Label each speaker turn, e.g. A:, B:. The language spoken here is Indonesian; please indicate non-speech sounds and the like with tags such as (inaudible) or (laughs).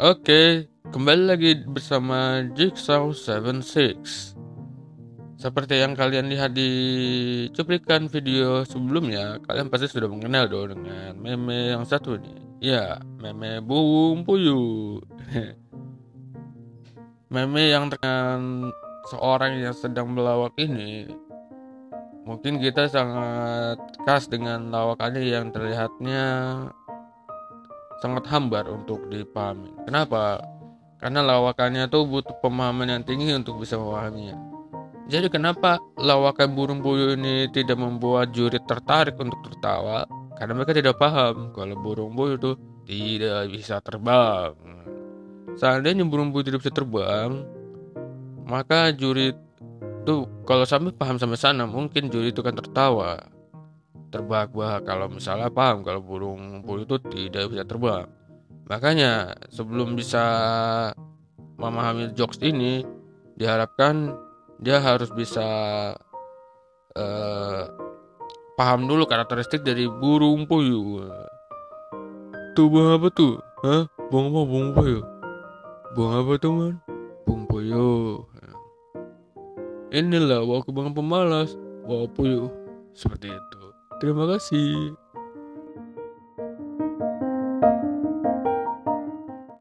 A: Oke, kembali lagi bersama Jigsaw 76 Seperti yang kalian lihat di cuplikan video sebelumnya Kalian pasti sudah mengenal dong dengan meme yang satu nih Ya, meme Bung Puyuh (laughs) Meme yang dengan seorang yang sedang melawak ini Mungkin kita sangat khas dengan lawakannya yang terlihatnya sangat hambar untuk dipahami. Kenapa? Karena lawakannya tuh butuh pemahaman yang tinggi untuk bisa memahaminya. Jadi kenapa lawakan burung puyuh ini tidak membuat juri tertarik untuk tertawa? Karena mereka tidak paham kalau burung puyuh itu tidak bisa terbang. Seandainya burung puyuh tidak bisa terbang, maka juri itu kalau sampai paham sampai sana mungkin juri itu kan tertawa terbahak-bahak kalau misalnya paham kalau burung puyuh itu tidak bisa terbang. Makanya sebelum bisa memahami jokes ini diharapkan dia harus bisa uh, paham dulu karakteristik dari burung puyuh. Tuh bang apa tuh? Hah? Bang apa? Bung puyuh? Bang apa teman? Bung puyuh. Inilah waktu bang pemalas. Bawa puyuh. Seperti itu. Terima kasih.